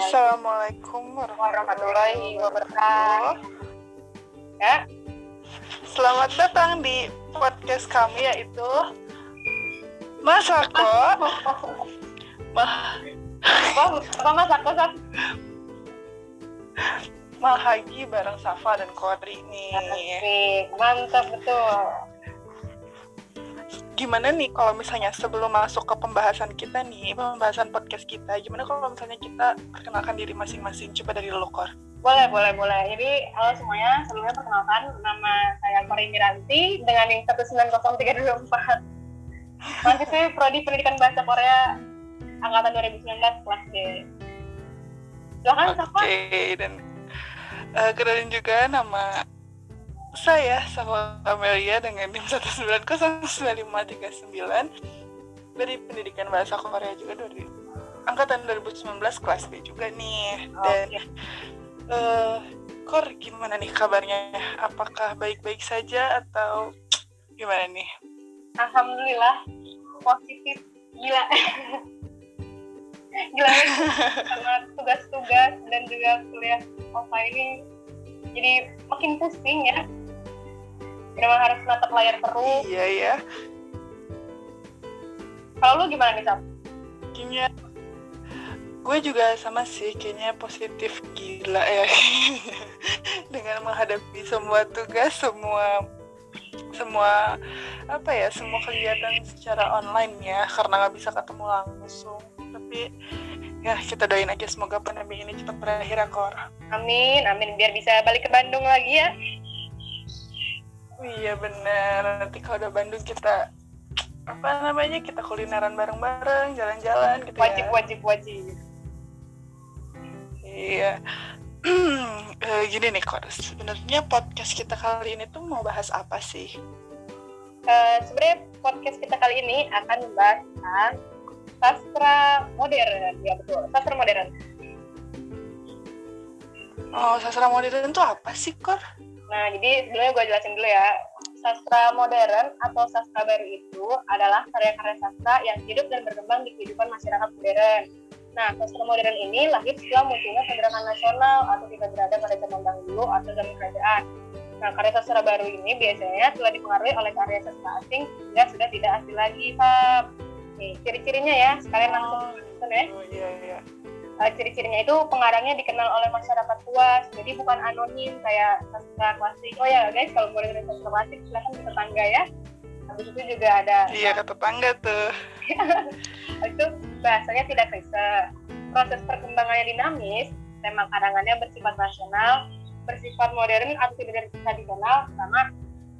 Assalamualaikum warahmatullahi wabarakatuh. Ya, Selamat datang di podcast kami yaitu Masako. Mah apa, apa mas aku Saf? Mahagi bareng Safa dan Kodri nih. Asik, mantap betul. Gimana nih kalau misalnya sebelum masuk ke pembahasan kita nih, pembahasan podcast kita, gimana kalau misalnya kita perkenalkan diri masing-masing coba dari lo Kor? Boleh, boleh, boleh. Jadi, halo semuanya, sebelumnya perkenalkan nama saya Kori Miranti dengan yang 190324. Mahasiswa Prodi Pendidikan Bahasa Korea angkatan 2019 kelas D. Silahkan, Safa. Oke, dan eh, kenalin juga nama saya Safa Amelia dengan NIM 1909539 dari Pendidikan Bahasa Korea juga dari angkatan 2019 kelas B juga nih. Dan Oke. eh, Kor gimana nih kabarnya? Apakah baik-baik saja atau gimana nih? Alhamdulillah, positif. Gila. Gila sama tugas-tugas dan juga kuliah offline ini jadi makin pusing ya. Memang harus natap layar terus. Iya ya, Kalau lu gimana nih, Sab? kayaknya gue juga sama sih kayaknya positif gila ya dengan menghadapi semua tugas semua semua apa ya semua kegiatan secara online ya karena nggak bisa ketemu langsung tapi ya kita doain aja semoga pandemi ini cepat berakhir ya Kor Amin, amin. Biar bisa balik ke Bandung lagi ya. Iya bener nanti kalau udah Bandung kita apa namanya kita kulineran bareng-bareng jalan-jalan gitu Wajib, ya wajib, wajib. Iya. Eh, gini nih kok sebenarnya podcast kita kali ini tuh mau bahas apa sih? Eh, Sebenarnya podcast kita kali ini akan membahas tentang sastra modern. Ya betul, sastra modern. Oh, sastra modern tuh apa sih, Kor? Nah, jadi sebelumnya gue jelasin dulu ya. Sastra modern atau sastra baru itu adalah karya-karya sastra yang hidup dan berkembang di kehidupan masyarakat modern. Nah, sastra modern ini lahir setelah munculnya pergerakan nasional atau tidak berada pada zaman dahulu atau zaman kerajaan. Nah, karya sastra baru ini biasanya telah dipengaruhi oleh karya sastra asing sehingga sudah tidak asli lagi, Pak. Nih, ciri-cirinya ya, sekalian langsung nonton ya. Oh iya iya. Uh, ciri-cirinya itu pengarangnya dikenal oleh masyarakat luas jadi bukan anonim kayak sastra klasik oh ya guys kalau mau dengerin sastra klasik silahkan ke tetangga ya habis itu juga ada Iya ke tetangga tuh. itu bahasanya tidak riset proses perkembangannya dinamis tema karangannya bersifat nasional bersifat modern atau tidak bisa dikenal sama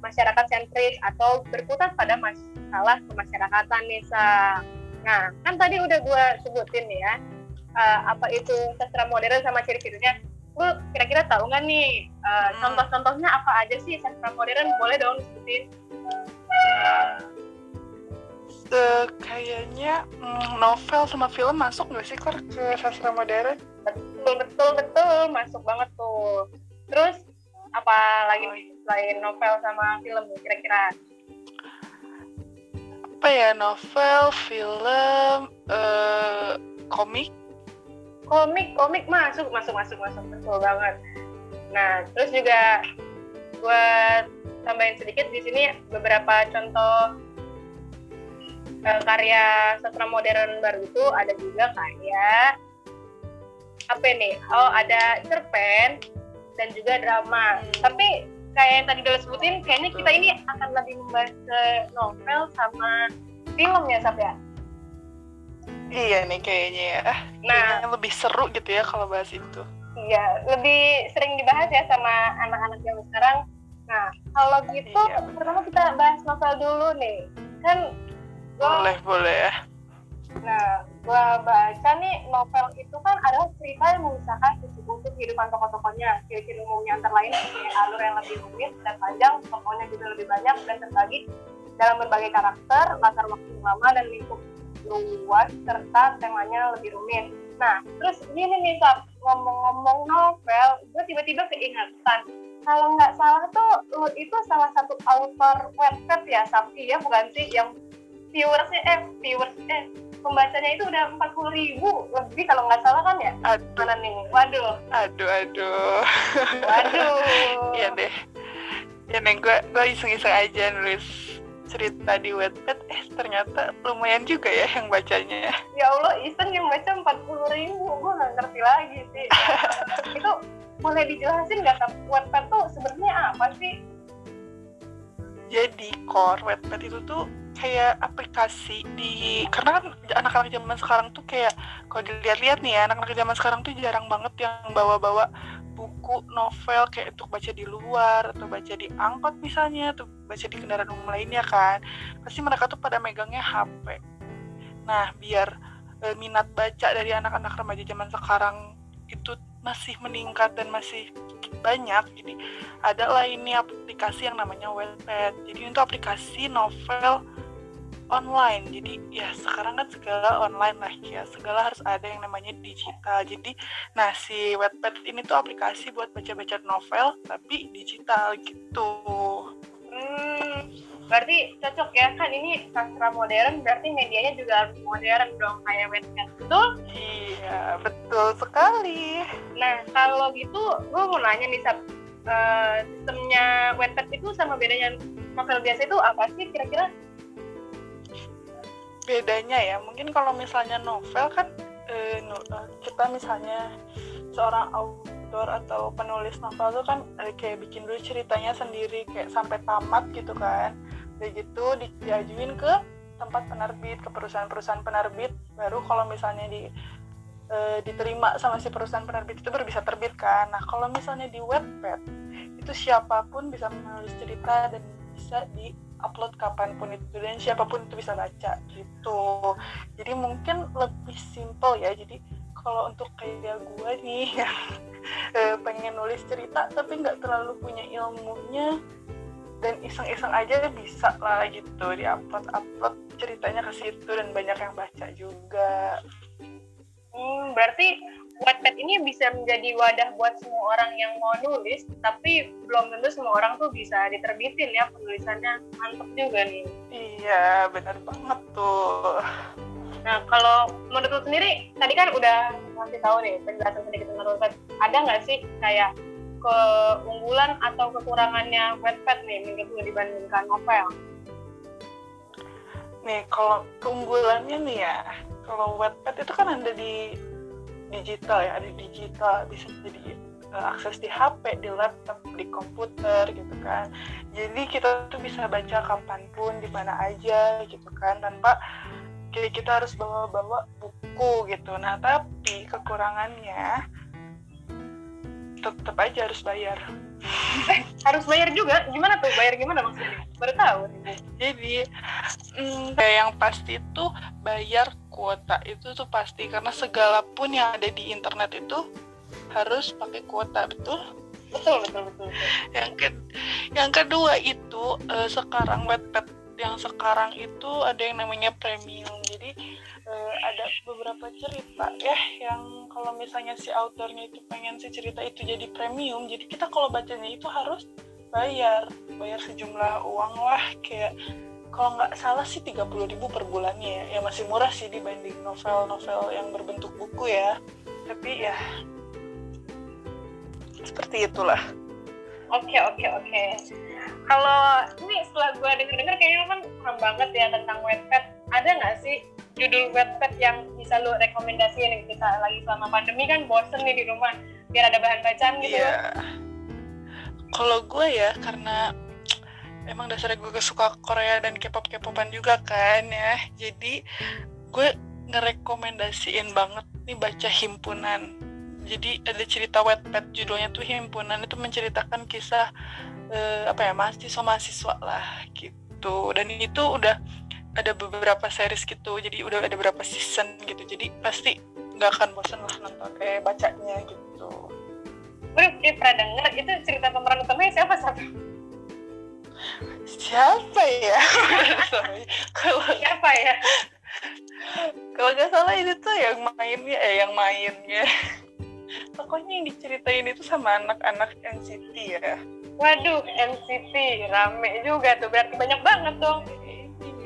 masyarakat sentris atau berputar pada masalah kemasyarakatan nih Sa. Nah, kan tadi udah gue sebutin ya, eh, apa itu sastra modern sama ciri-cirinya. Lu kira-kira tahu nggak nih eh, Hmm. contoh-contohnya apa aja sih sastra modern? Boleh dong disebutin. Eh, kayaknya mm, novel sama film masuk nggak sih, Kor, ke sastra modern? Betul, betul, betul, masuk banget tuh. Terus apa lagi nih selain novel sama film kira-kira? Apa ya, novel, film, eh komik? Komik komik masuk masuk masuk masuk. Betul banget. Nah terus juga buat tambahin sedikit di sini beberapa contoh eh, karya sastra modern baru itu ada juga kayak apa nih oh ada cerpen dan juga drama. Hmm. tapi kayak yang tadi udah sebutin kayaknya kita ini akan lebih membahas ke novel sama film ya Sab ya Iya nih kayaknya ya. Ah, nah kayaknya lebih seru gitu ya kalau bahas itu. Iya, lebih sering dibahas ya sama anak-anak zaman sekarang. Nah, kalau gitu, Iya, pertama kita bahas novel dulu nih. Kan gua, Boleh, boleh ya. nah, gua baca nih novel itu kan adalah cerita yang mengisahkan utuh kehidupan tokoh-tokohnya. Ciri-ciri umumnya antara lain seperti alur yang lebih rumit dan panjang, tokohnya juga lebih banyak dan terbagi dalam berbagai karakter, latar waktu yang lama dan lingkup luas serta temanya lebih rumit. Nah, terus gini nih Sab, ngomong-ngomong novel, gue tiba-tiba keingatan. Kalau nggak salah tuh, lu itu salah satu author website ya, Safi ya, bukan sih? Yang viewersnya eh viewers eh pembacanya itu udah empat puluh ribu lebih kalau nggak salah kan ya? Aduh. Mana nih? Waduh. Aduh aduh. Waduh. Iya deh. Ya neng gue gue iseng-iseng aja nulis cerita di Wattpad eh ternyata lumayan juga ya yang bacanya ya. Allah iseng yang baca empat puluh ribu gue nggak ngerti lagi sih. Itu boleh dijelasin nggak kan Wattpad tuh sebenarnya apa sih? Jadi core Wattpad itu tuh kayak aplikasi di karena kan anak-anak zaman sekarang tuh kayak kalau dilihat-lihat nih ya anak-anak zaman sekarang tuh jarang banget yang bawa-bawa buku novel kayak untuk baca di luar atau baca di angkot misalnya atau baca di kendaraan umum lainnya kan. Pasti mereka tuh pada megangnya HP nah biar e, minat baca dari anak-anak remaja zaman sekarang itu masih meningkat dan masih banyak jadi ada lah ini aplikasi yang namanya Wattpad. Jadi itu aplikasi novel online. Jadi ya sekarang kan segala online lah ya. Segala harus ada yang namanya digital. Jadi nah si Wattpad ini tuh aplikasi buat baca-baca novel tapi digital gitu. Hmm, berarti cocok ya. Kan ini sastra modern berarti medianya juga harus modern dong kayak Wattpad betul? Iya betul sekali. Nah kalau gitu gue mau nanya nih Sab, uh, sistemnya Wattpad itu sama bedanya novel biasa itu apa sih kira-kira bedanya ya. Mungkin kalau misalnya novel kan eh, kita misalnya seorang autor atau penulis novel itu kan eh, kayak bikin dulu ceritanya sendiri kayak sampai tamat gitu kan. Dari gitu di, diajuin ke tempat penerbit ke perusahaan-perusahaan penerbit. Baru kalau misalnya di e, diterima sama si perusahaan penerbit itu baru bisa terbit kan. Nah kalau misalnya di Wattpad itu siapa pun bisa menulis cerita dan bisa di upload kapan pun itu dan siapa pun itu bisa baca gitu. Jadi mungkin lebih simple ya. Jadi kalau untuk kayak gue nih yang eh, pengen nulis cerita tapi nggak terlalu punya ilmunya dan iseng-iseng aja bisa lah gitu di upload upload ceritanya ke situ dan banyak yang baca juga. Hmm, berarti Wattpad ini bisa menjadi wadah buat semua orang yang mau nulis, tapi belum tentu semua orang tuh bisa diterbitin ya penulisannya mantep juga nih. Iya, benar banget tuh. Nah, kalau menurut lu sendiri, tadi kan udah ngasih tahu nih penjelasan sedikit tentang Wattpad. Ada nggak sih kayak keunggulan atau kekurangannya Wattpad nih menurut lu dibandingkan novel? Nih, kalau keunggulannya nih ya, kalau Wattpad itu kan ada di digital ya ada digital bisa jadi uh, akses di HP, di laptop, di komputer gitu kan. Jadi kita tuh bisa baca kapan pun, di mana aja gitu kan, tanpa kita, kita harus bawa-bawa buku gitu. Nah tapi kekurangannya tetap aja harus bayar. Eh, harus bayar juga? Gimana tuh? Bayar gimana maksudnya? Baru tahu. Jadi kayak yang pasti itu bayar kuota itu tuh pasti karena segala pun yang ada di internet itu harus pakai kuota betul? Betul betul betul, betul. yang ke yang kedua itu uh, sekarang webpad yang sekarang itu ada yang namanya premium. Jadi uh, ada beberapa cerita ya yang kalau misalnya si autornya itu pengen si cerita itu jadi premium jadi kita kalau bacanya itu harus bayar. Bayar sejumlah uang lah kayak kalau nggak salah sih 30 ribu per bulannya ya. ya masih murah sih dibanding novel-novel yang berbentuk buku ya. Tapi ya seperti itulah. Oke okay, oke okay, oke. Okay. kalau ini setelah gue denger-denger kayaknya kan keren banget ya tentang Wattpad ada nggak sih judul Wattpad yang bisa lo rekomendasiin kita lagi selama pandemi? Kan bosen nih di rumah biar ada bahan bacaan gitu iya. kalau gue ya karena emang dasarnya gue suka Korea dan K-pop K-popan juga kan ya. Jadi gue ngerekomendasiin banget nih baca himpunan. Jadi ada cerita Wattpad judulnya tuh himpunan. Itu menceritakan kisah eh, apa ya mahasiswa mahasiswa lah gitu. Dan itu udah ada beberapa series gitu. Jadi udah ada beberapa season gitu. Jadi pasti nggak akan bosan lah nonton eh bacanya gitu. Gue pernah denger itu cerita pemeran utamanya siapa satu? Siapa ya? Kalau siapa ya? Kalau nggak salah ini tuh yang mainnya eh yang mainnya. Pokoknya yang diceritain itu sama anak-anak NCT ya. Waduh NCT rame juga tuh. Berarti banyak banget dong.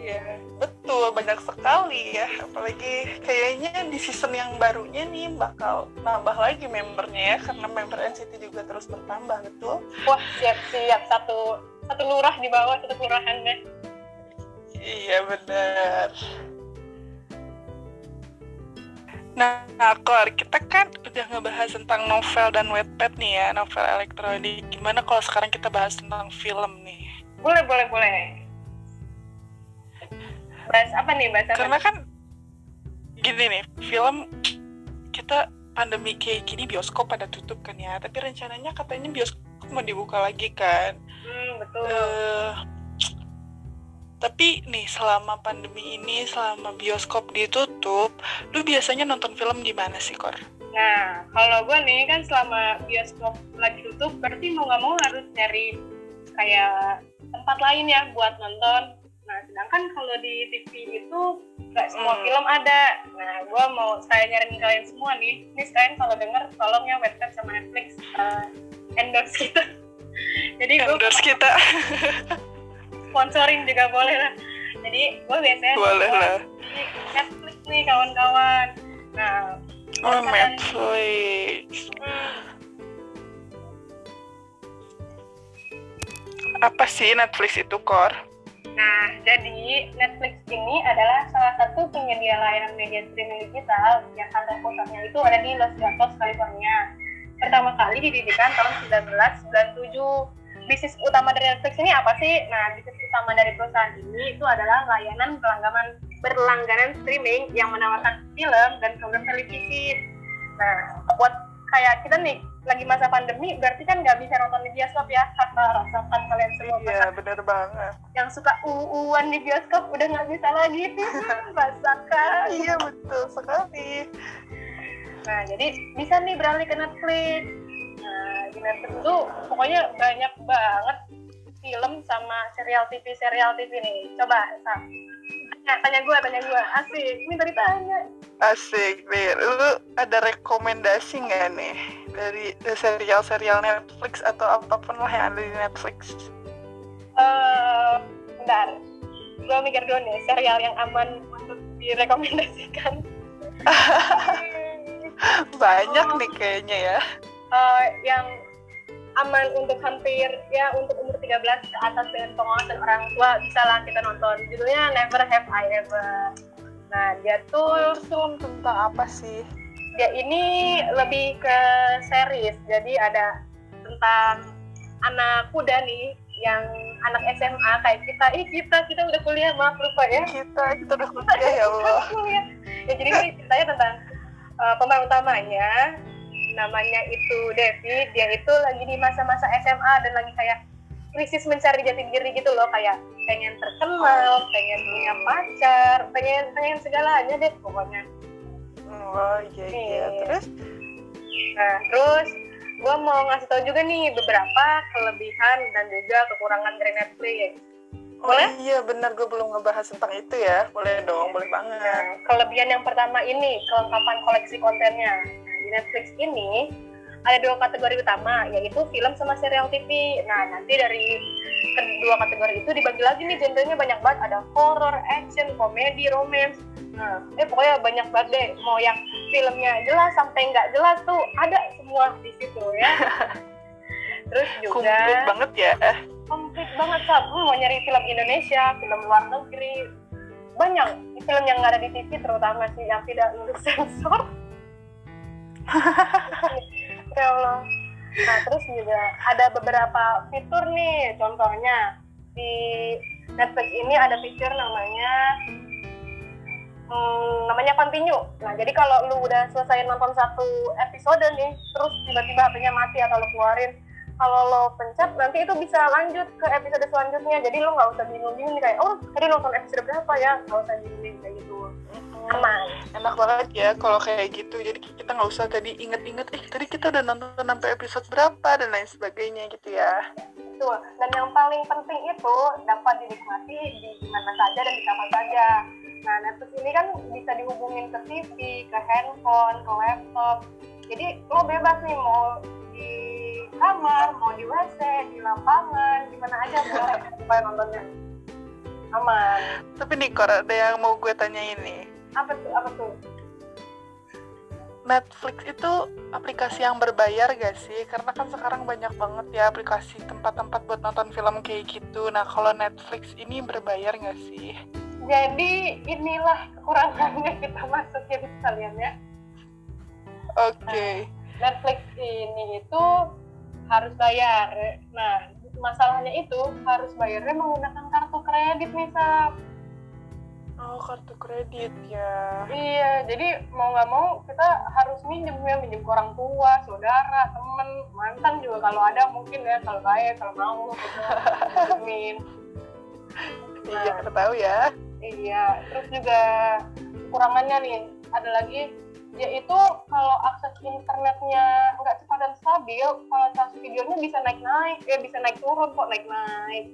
Iya betul. Banyak sekali ya. Apalagi kayaknya di season yang barunya nih bakal nambah lagi membernya ya. Karena member NCT juga terus bertambah betul. Wah siap siap satu satu lurah di bawah satu kelurahan deh iya benar Nah, Kor, kita kan udah ngebahas tentang novel dan webpad nih ya, novel elektronik. Gimana kalau sekarang kita bahas tentang film nih? Boleh, boleh, boleh. Bahas apa nih, bahas apa? Karena kan gini nih, film kita pandemi kayak gini bioskop pada tutup kan ya, tapi rencananya katanya bioskop mau dibuka lagi kan. Betul. Uh, tapi nih selama pandemi ini, selama bioskop ditutup, lu biasanya nonton film di mana sih, Kor? Nah, kalau gue nih kan selama bioskop lagi tutup, berarti mau nggak mau harus nyari kayak tempat lain ya buat nonton. Nah, sedangkan kalau di TV itu nggak semua hmm. film ada. Nah, gue mau saya nyariin kalian semua nih. Ini sekalian kalau denger, tolong ya website sama Netflix uh, endorse kita. Jadi endorse gua, kita. sponsorin juga boleh lah jadi gue biasanya boleh lah Netflix nih kawan-kawan nah oh Netflix hmm. apa sih Netflix itu kor Nah, jadi Netflix ini adalah salah satu penyedia layanan media streaming digital yang kantor pusatnya itu ada di Los Gatos, California. Pertama kali didirikan tahun 1997 bisnis utama dari Netflix ini apa sih? Nah, bisnis utama dari perusahaan ini itu adalah layanan berlangganan berlangganan streaming yang menawarkan film dan program televisi. Nah, buat kayak kita nih lagi masa pandemi, berarti kan nggak bisa nonton di bioskop ya, kata rasakan kalian semua. Iya, benar banget. Yang suka uuan di bioskop udah nggak bisa lagi rasakan. iya betul sekali. Nah, jadi bisa nih beralih ke Netflix. Di Netflix itu pokoknya banyak banget film sama serial TV serial TV nih. Coba Sam tanya tanya gue tanya gue asik ini tadi tanya. Asik nih lu ada rekomendasi nggak nih dari serial-serial Netflix atau apa pun lah yang ada di Netflix? Uh, bentar. Gue mikir dulu nih serial yang aman untuk direkomendasikan banyak oh. nih kayaknya ya. Uh, yang aman untuk hampir ya untuk umur 13 ke atas dengan pengawasan orang tua bisa lah kita nonton. Judulnya Never Have I Ever. Nah dia tuh film tentang apa sih? dia ini lebih ke series. Jadi ada tentang anak kuda nih yang anak SMA kayak kita. Ih kita kita udah kuliah maaf lupa ya. Kita kita udah kuliah ya Allah. Ya jadi ini ceritanya tentang uh, pemain utamanya namanya itu Devi dia itu lagi di masa-masa SMA dan lagi kayak krisis mencari jati diri gitu loh kayak pengen terkenal pengen punya pacar pengen pengen segalanya deh pokoknya. Oh iya iya. Terus? Nah terus gue mau ngasih tau juga nih beberapa kelebihan dan juga kekurangan dari Netflix boleh? Oh, iya benar gue belum ngebahas tentang itu ya boleh dong boleh banget nah, kelebihan yang pertama ini kelengkapan koleksi kontennya di Netflix ini ada dua kategori utama yaitu film sama serial TV. Nah nanti dari kedua kategori itu dibagi lagi nih genrenya banyak banget ada horror, action, komedi, romance. Nah, eh pokoknya banyak banget deh. Mau yang filmnya jelas sampai nggak jelas tuh ada semua di situ ya. Terus juga komplit banget ya. Komplit banget sab. Hmm, mau nyari film Indonesia, film luar negeri, banyak film yang nggak ada di TV terutama sih yang tidak lulus sensor. Ya Allah. Nah terus juga ada beberapa fitur nih contohnya. Di Netflix ini ada fitur namanya hmm, namanya continue. Nah jadi kalau lu udah selesai nonton satu episode nih terus tiba-tiba HP-nya mati atau lu keluarin kalau lo pencet nanti itu bisa lanjut ke episode selanjutnya. Jadi lo nggak usah bingung-bingung kayak oh tadi nonton episode berapa ya? Nggak usah bingung kayak gitu. Aman. Enak banget ya kalau kayak gitu. Jadi kita nggak usah tadi inget-inget eh tadi kita udah nonton sampai episode berapa? dan lain sebagainya gitu ya. Betul. Dan yang paling penting itu dapat dinikmati di mana saja dan di kapan saja. Nah, Netflix ini kan bisa dihubungin ke TV, ke handphone, ke laptop. Jadi lo bebas nih mau kamar, mau di WC, di lapangan, di mana aja boleh supaya nontonnya. aman Tapi nih, Kor, ada yang mau gue tanyain nih. apa tuh apa tuh Netflix itu aplikasi yang berbayar gak sih? Karena kan sekarang banyak banget ya aplikasi tempat-tempat buat nonton film kayak gitu. Nah, kalau Netflix ini berbayar gak sih? jadi inilah kekurangannya kita masukin sekalian ya Oke. Netflix ini itu harus bayar nah masalahnya itu harus bayarnya menggunakan kartu kredit nih Sab. Oh, kartu kredit ya. Iya, jadi mau nggak mau kita harus minjem ya, minjem ke orang tua, saudara, temen, mantan juga kalau ada mungkin ya, kalau baik, kalau mau gitu. Minjemin. Iya, kita tahu ya. Iya, terus juga kekurangannya nih, ada lagi yaitu kalau akses internetnya nggak dan stabil, kualitas videonya bisa naik-naik, ya bisa naik turun kok naik-naik.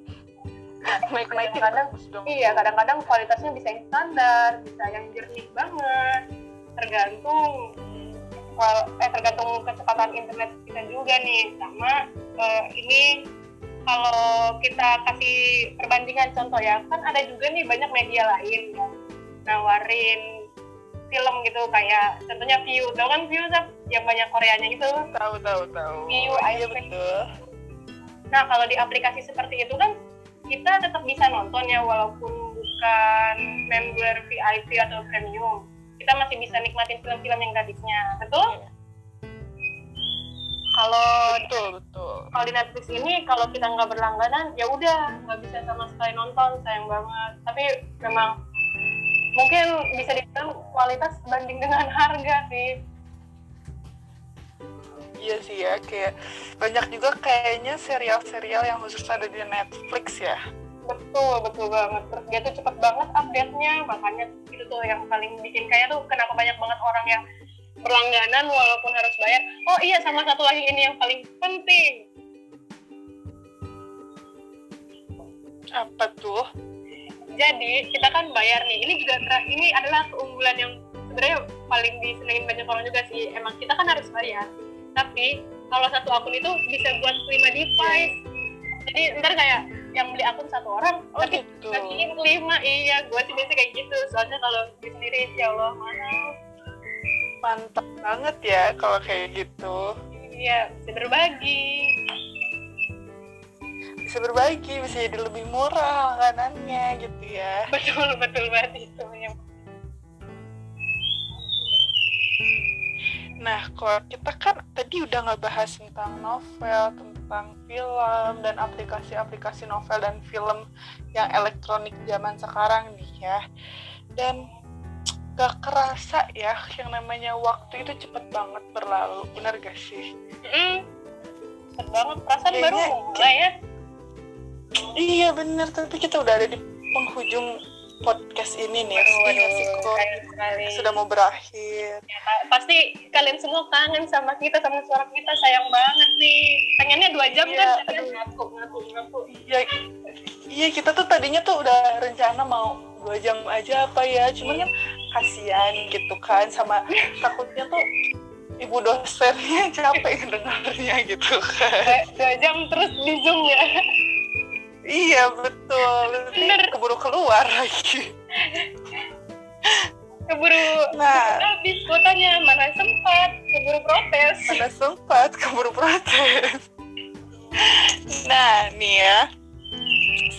Naik-naik kadang bagus dong. Iya, kadang-kadang kualitasnya bisa yang standar, bisa yang jernih banget, tergantung eh tergantung kecepatan internet kita juga nih sama eh, ini kalau kita kasih perbandingan contoh ya kan ada juga nih banyak media lain yang nawarin film gitu kayak contohnya View tau kan View yang banyak Koreanya gitu Tahu, tahu, tahu. View, Iya, betul. Nah, kalau di aplikasi seperti itu kan kita tetap bisa nonton ya walaupun bukan member VIP atau premium. Kita masih bisa nikmatin film-film yang gratisnya, betul? Kalau Betul, betul. kalau di Netflix ini kalau kita nggak berlangganan ya udah nggak bisa sama sekali nonton sayang banget. Tapi memang mungkin bisa dibilang kualitas banding dengan harga sih. Iya sih ya, kayak banyak juga kayaknya serial-serial yang khusus ada di Netflix ya. Betul, betul banget. Terus dia tuh cepet banget update-nya, makanya itu tuh yang paling bikin kaya tuh kenapa banyak banget orang yang berlangganan walaupun harus bayar. Oh iya, sama satu lagi ini yang paling penting. Apa tuh? Jadi kita kan bayar nih. Ini juga ini adalah keunggulan yang sebenarnya paling disenengin banyak orang juga sih. Emang kita kan harus bayar. Tapi kalau satu akun itu bisa buat 5 device. Jadi ntar kayak yang beli akun satu orang, Oh tapi gitu. bagiin kelima iya gue sih biasa kayak gitu soalnya kalau gue sendiri ya Allah mana Mantap banget ya kalau kayak gitu. iya bisa berbagi Bisa berbagi, bisa jadi lebih murah makanannya gitu ya. betul betul banget itu yang Nah, kalau kita kan tadi udah ngebahas tentang novel, tentang film, dan aplikasi-aplikasi novel dan film yang elektronik zaman sekarang nih ya. Dan gak kerasa ya, yang namanya waktu itu cepet banget berlalu, bener gak sih? mm, cepet banget perasaan baru mulai ya Iya bener, tapi kita udah ada di penghujung podcast ini nih. Waduh, sekali. sudah mau berakhir. Ya, pa- pasti kalian semua kangen sama kita sama suara kita sayang banget nih pengennya dua jam Iya, kan aduh. ngaku ngaku ngaku Iya, iya kita tuh tadinya tuh udah rencana mau dua jam aja apa ya, cuman kan kasihan gitu kan sama takutnya tuh ibu dosennya capek dengarnya gitu kan. Dua jam terus di zoom ya iya betul, Bener. keburu keluar lagi. keburu Nah. habis kuotanya mana sempat keburu protes Mana sempat keburu protes. Nah, nih ya.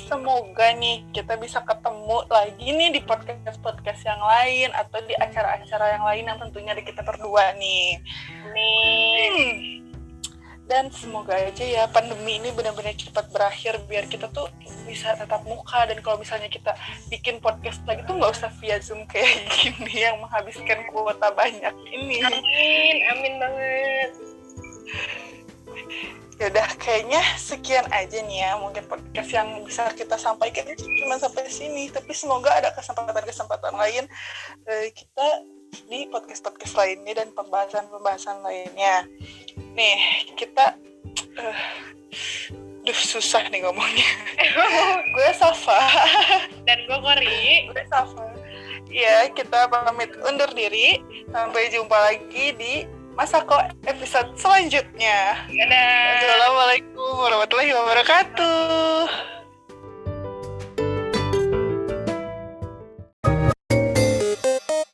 Semoga nih kita bisa ketemu lagi nih di podcast-podcast yang lain atau di acara-acara yang lain yang tentunya ada kita berdua nih. nih Hmm. Dan semoga aja ya pandemi ini benar-benar cepat berakhir biar kita tuh bisa tetap muka. Dan kalau misalnya kita bikin podcast lagi tuh nggak usah via zoom kayak gini yang menghabiskan kuota banyak ini. amin amin banget. Ya udah kayaknya sekian aja nih ya. Mungkin podcast yang bisa kita sampaikan cuma sampai sini. Tapi semoga ada kesempatan-kesempatan lain. Eh, kita di podcast-podcast lainnya dan pembahasan-pembahasan lainnya. Nih kita eh duh susah nih ngomongnya. Gue Safa. dan gue Kori Gue Safa. Ya, kita pamit undur diri. Sampai jumpa lagi di Masako episode selanjutnya. dadah Assalamualaikum warahmatullahi wabarakatuh.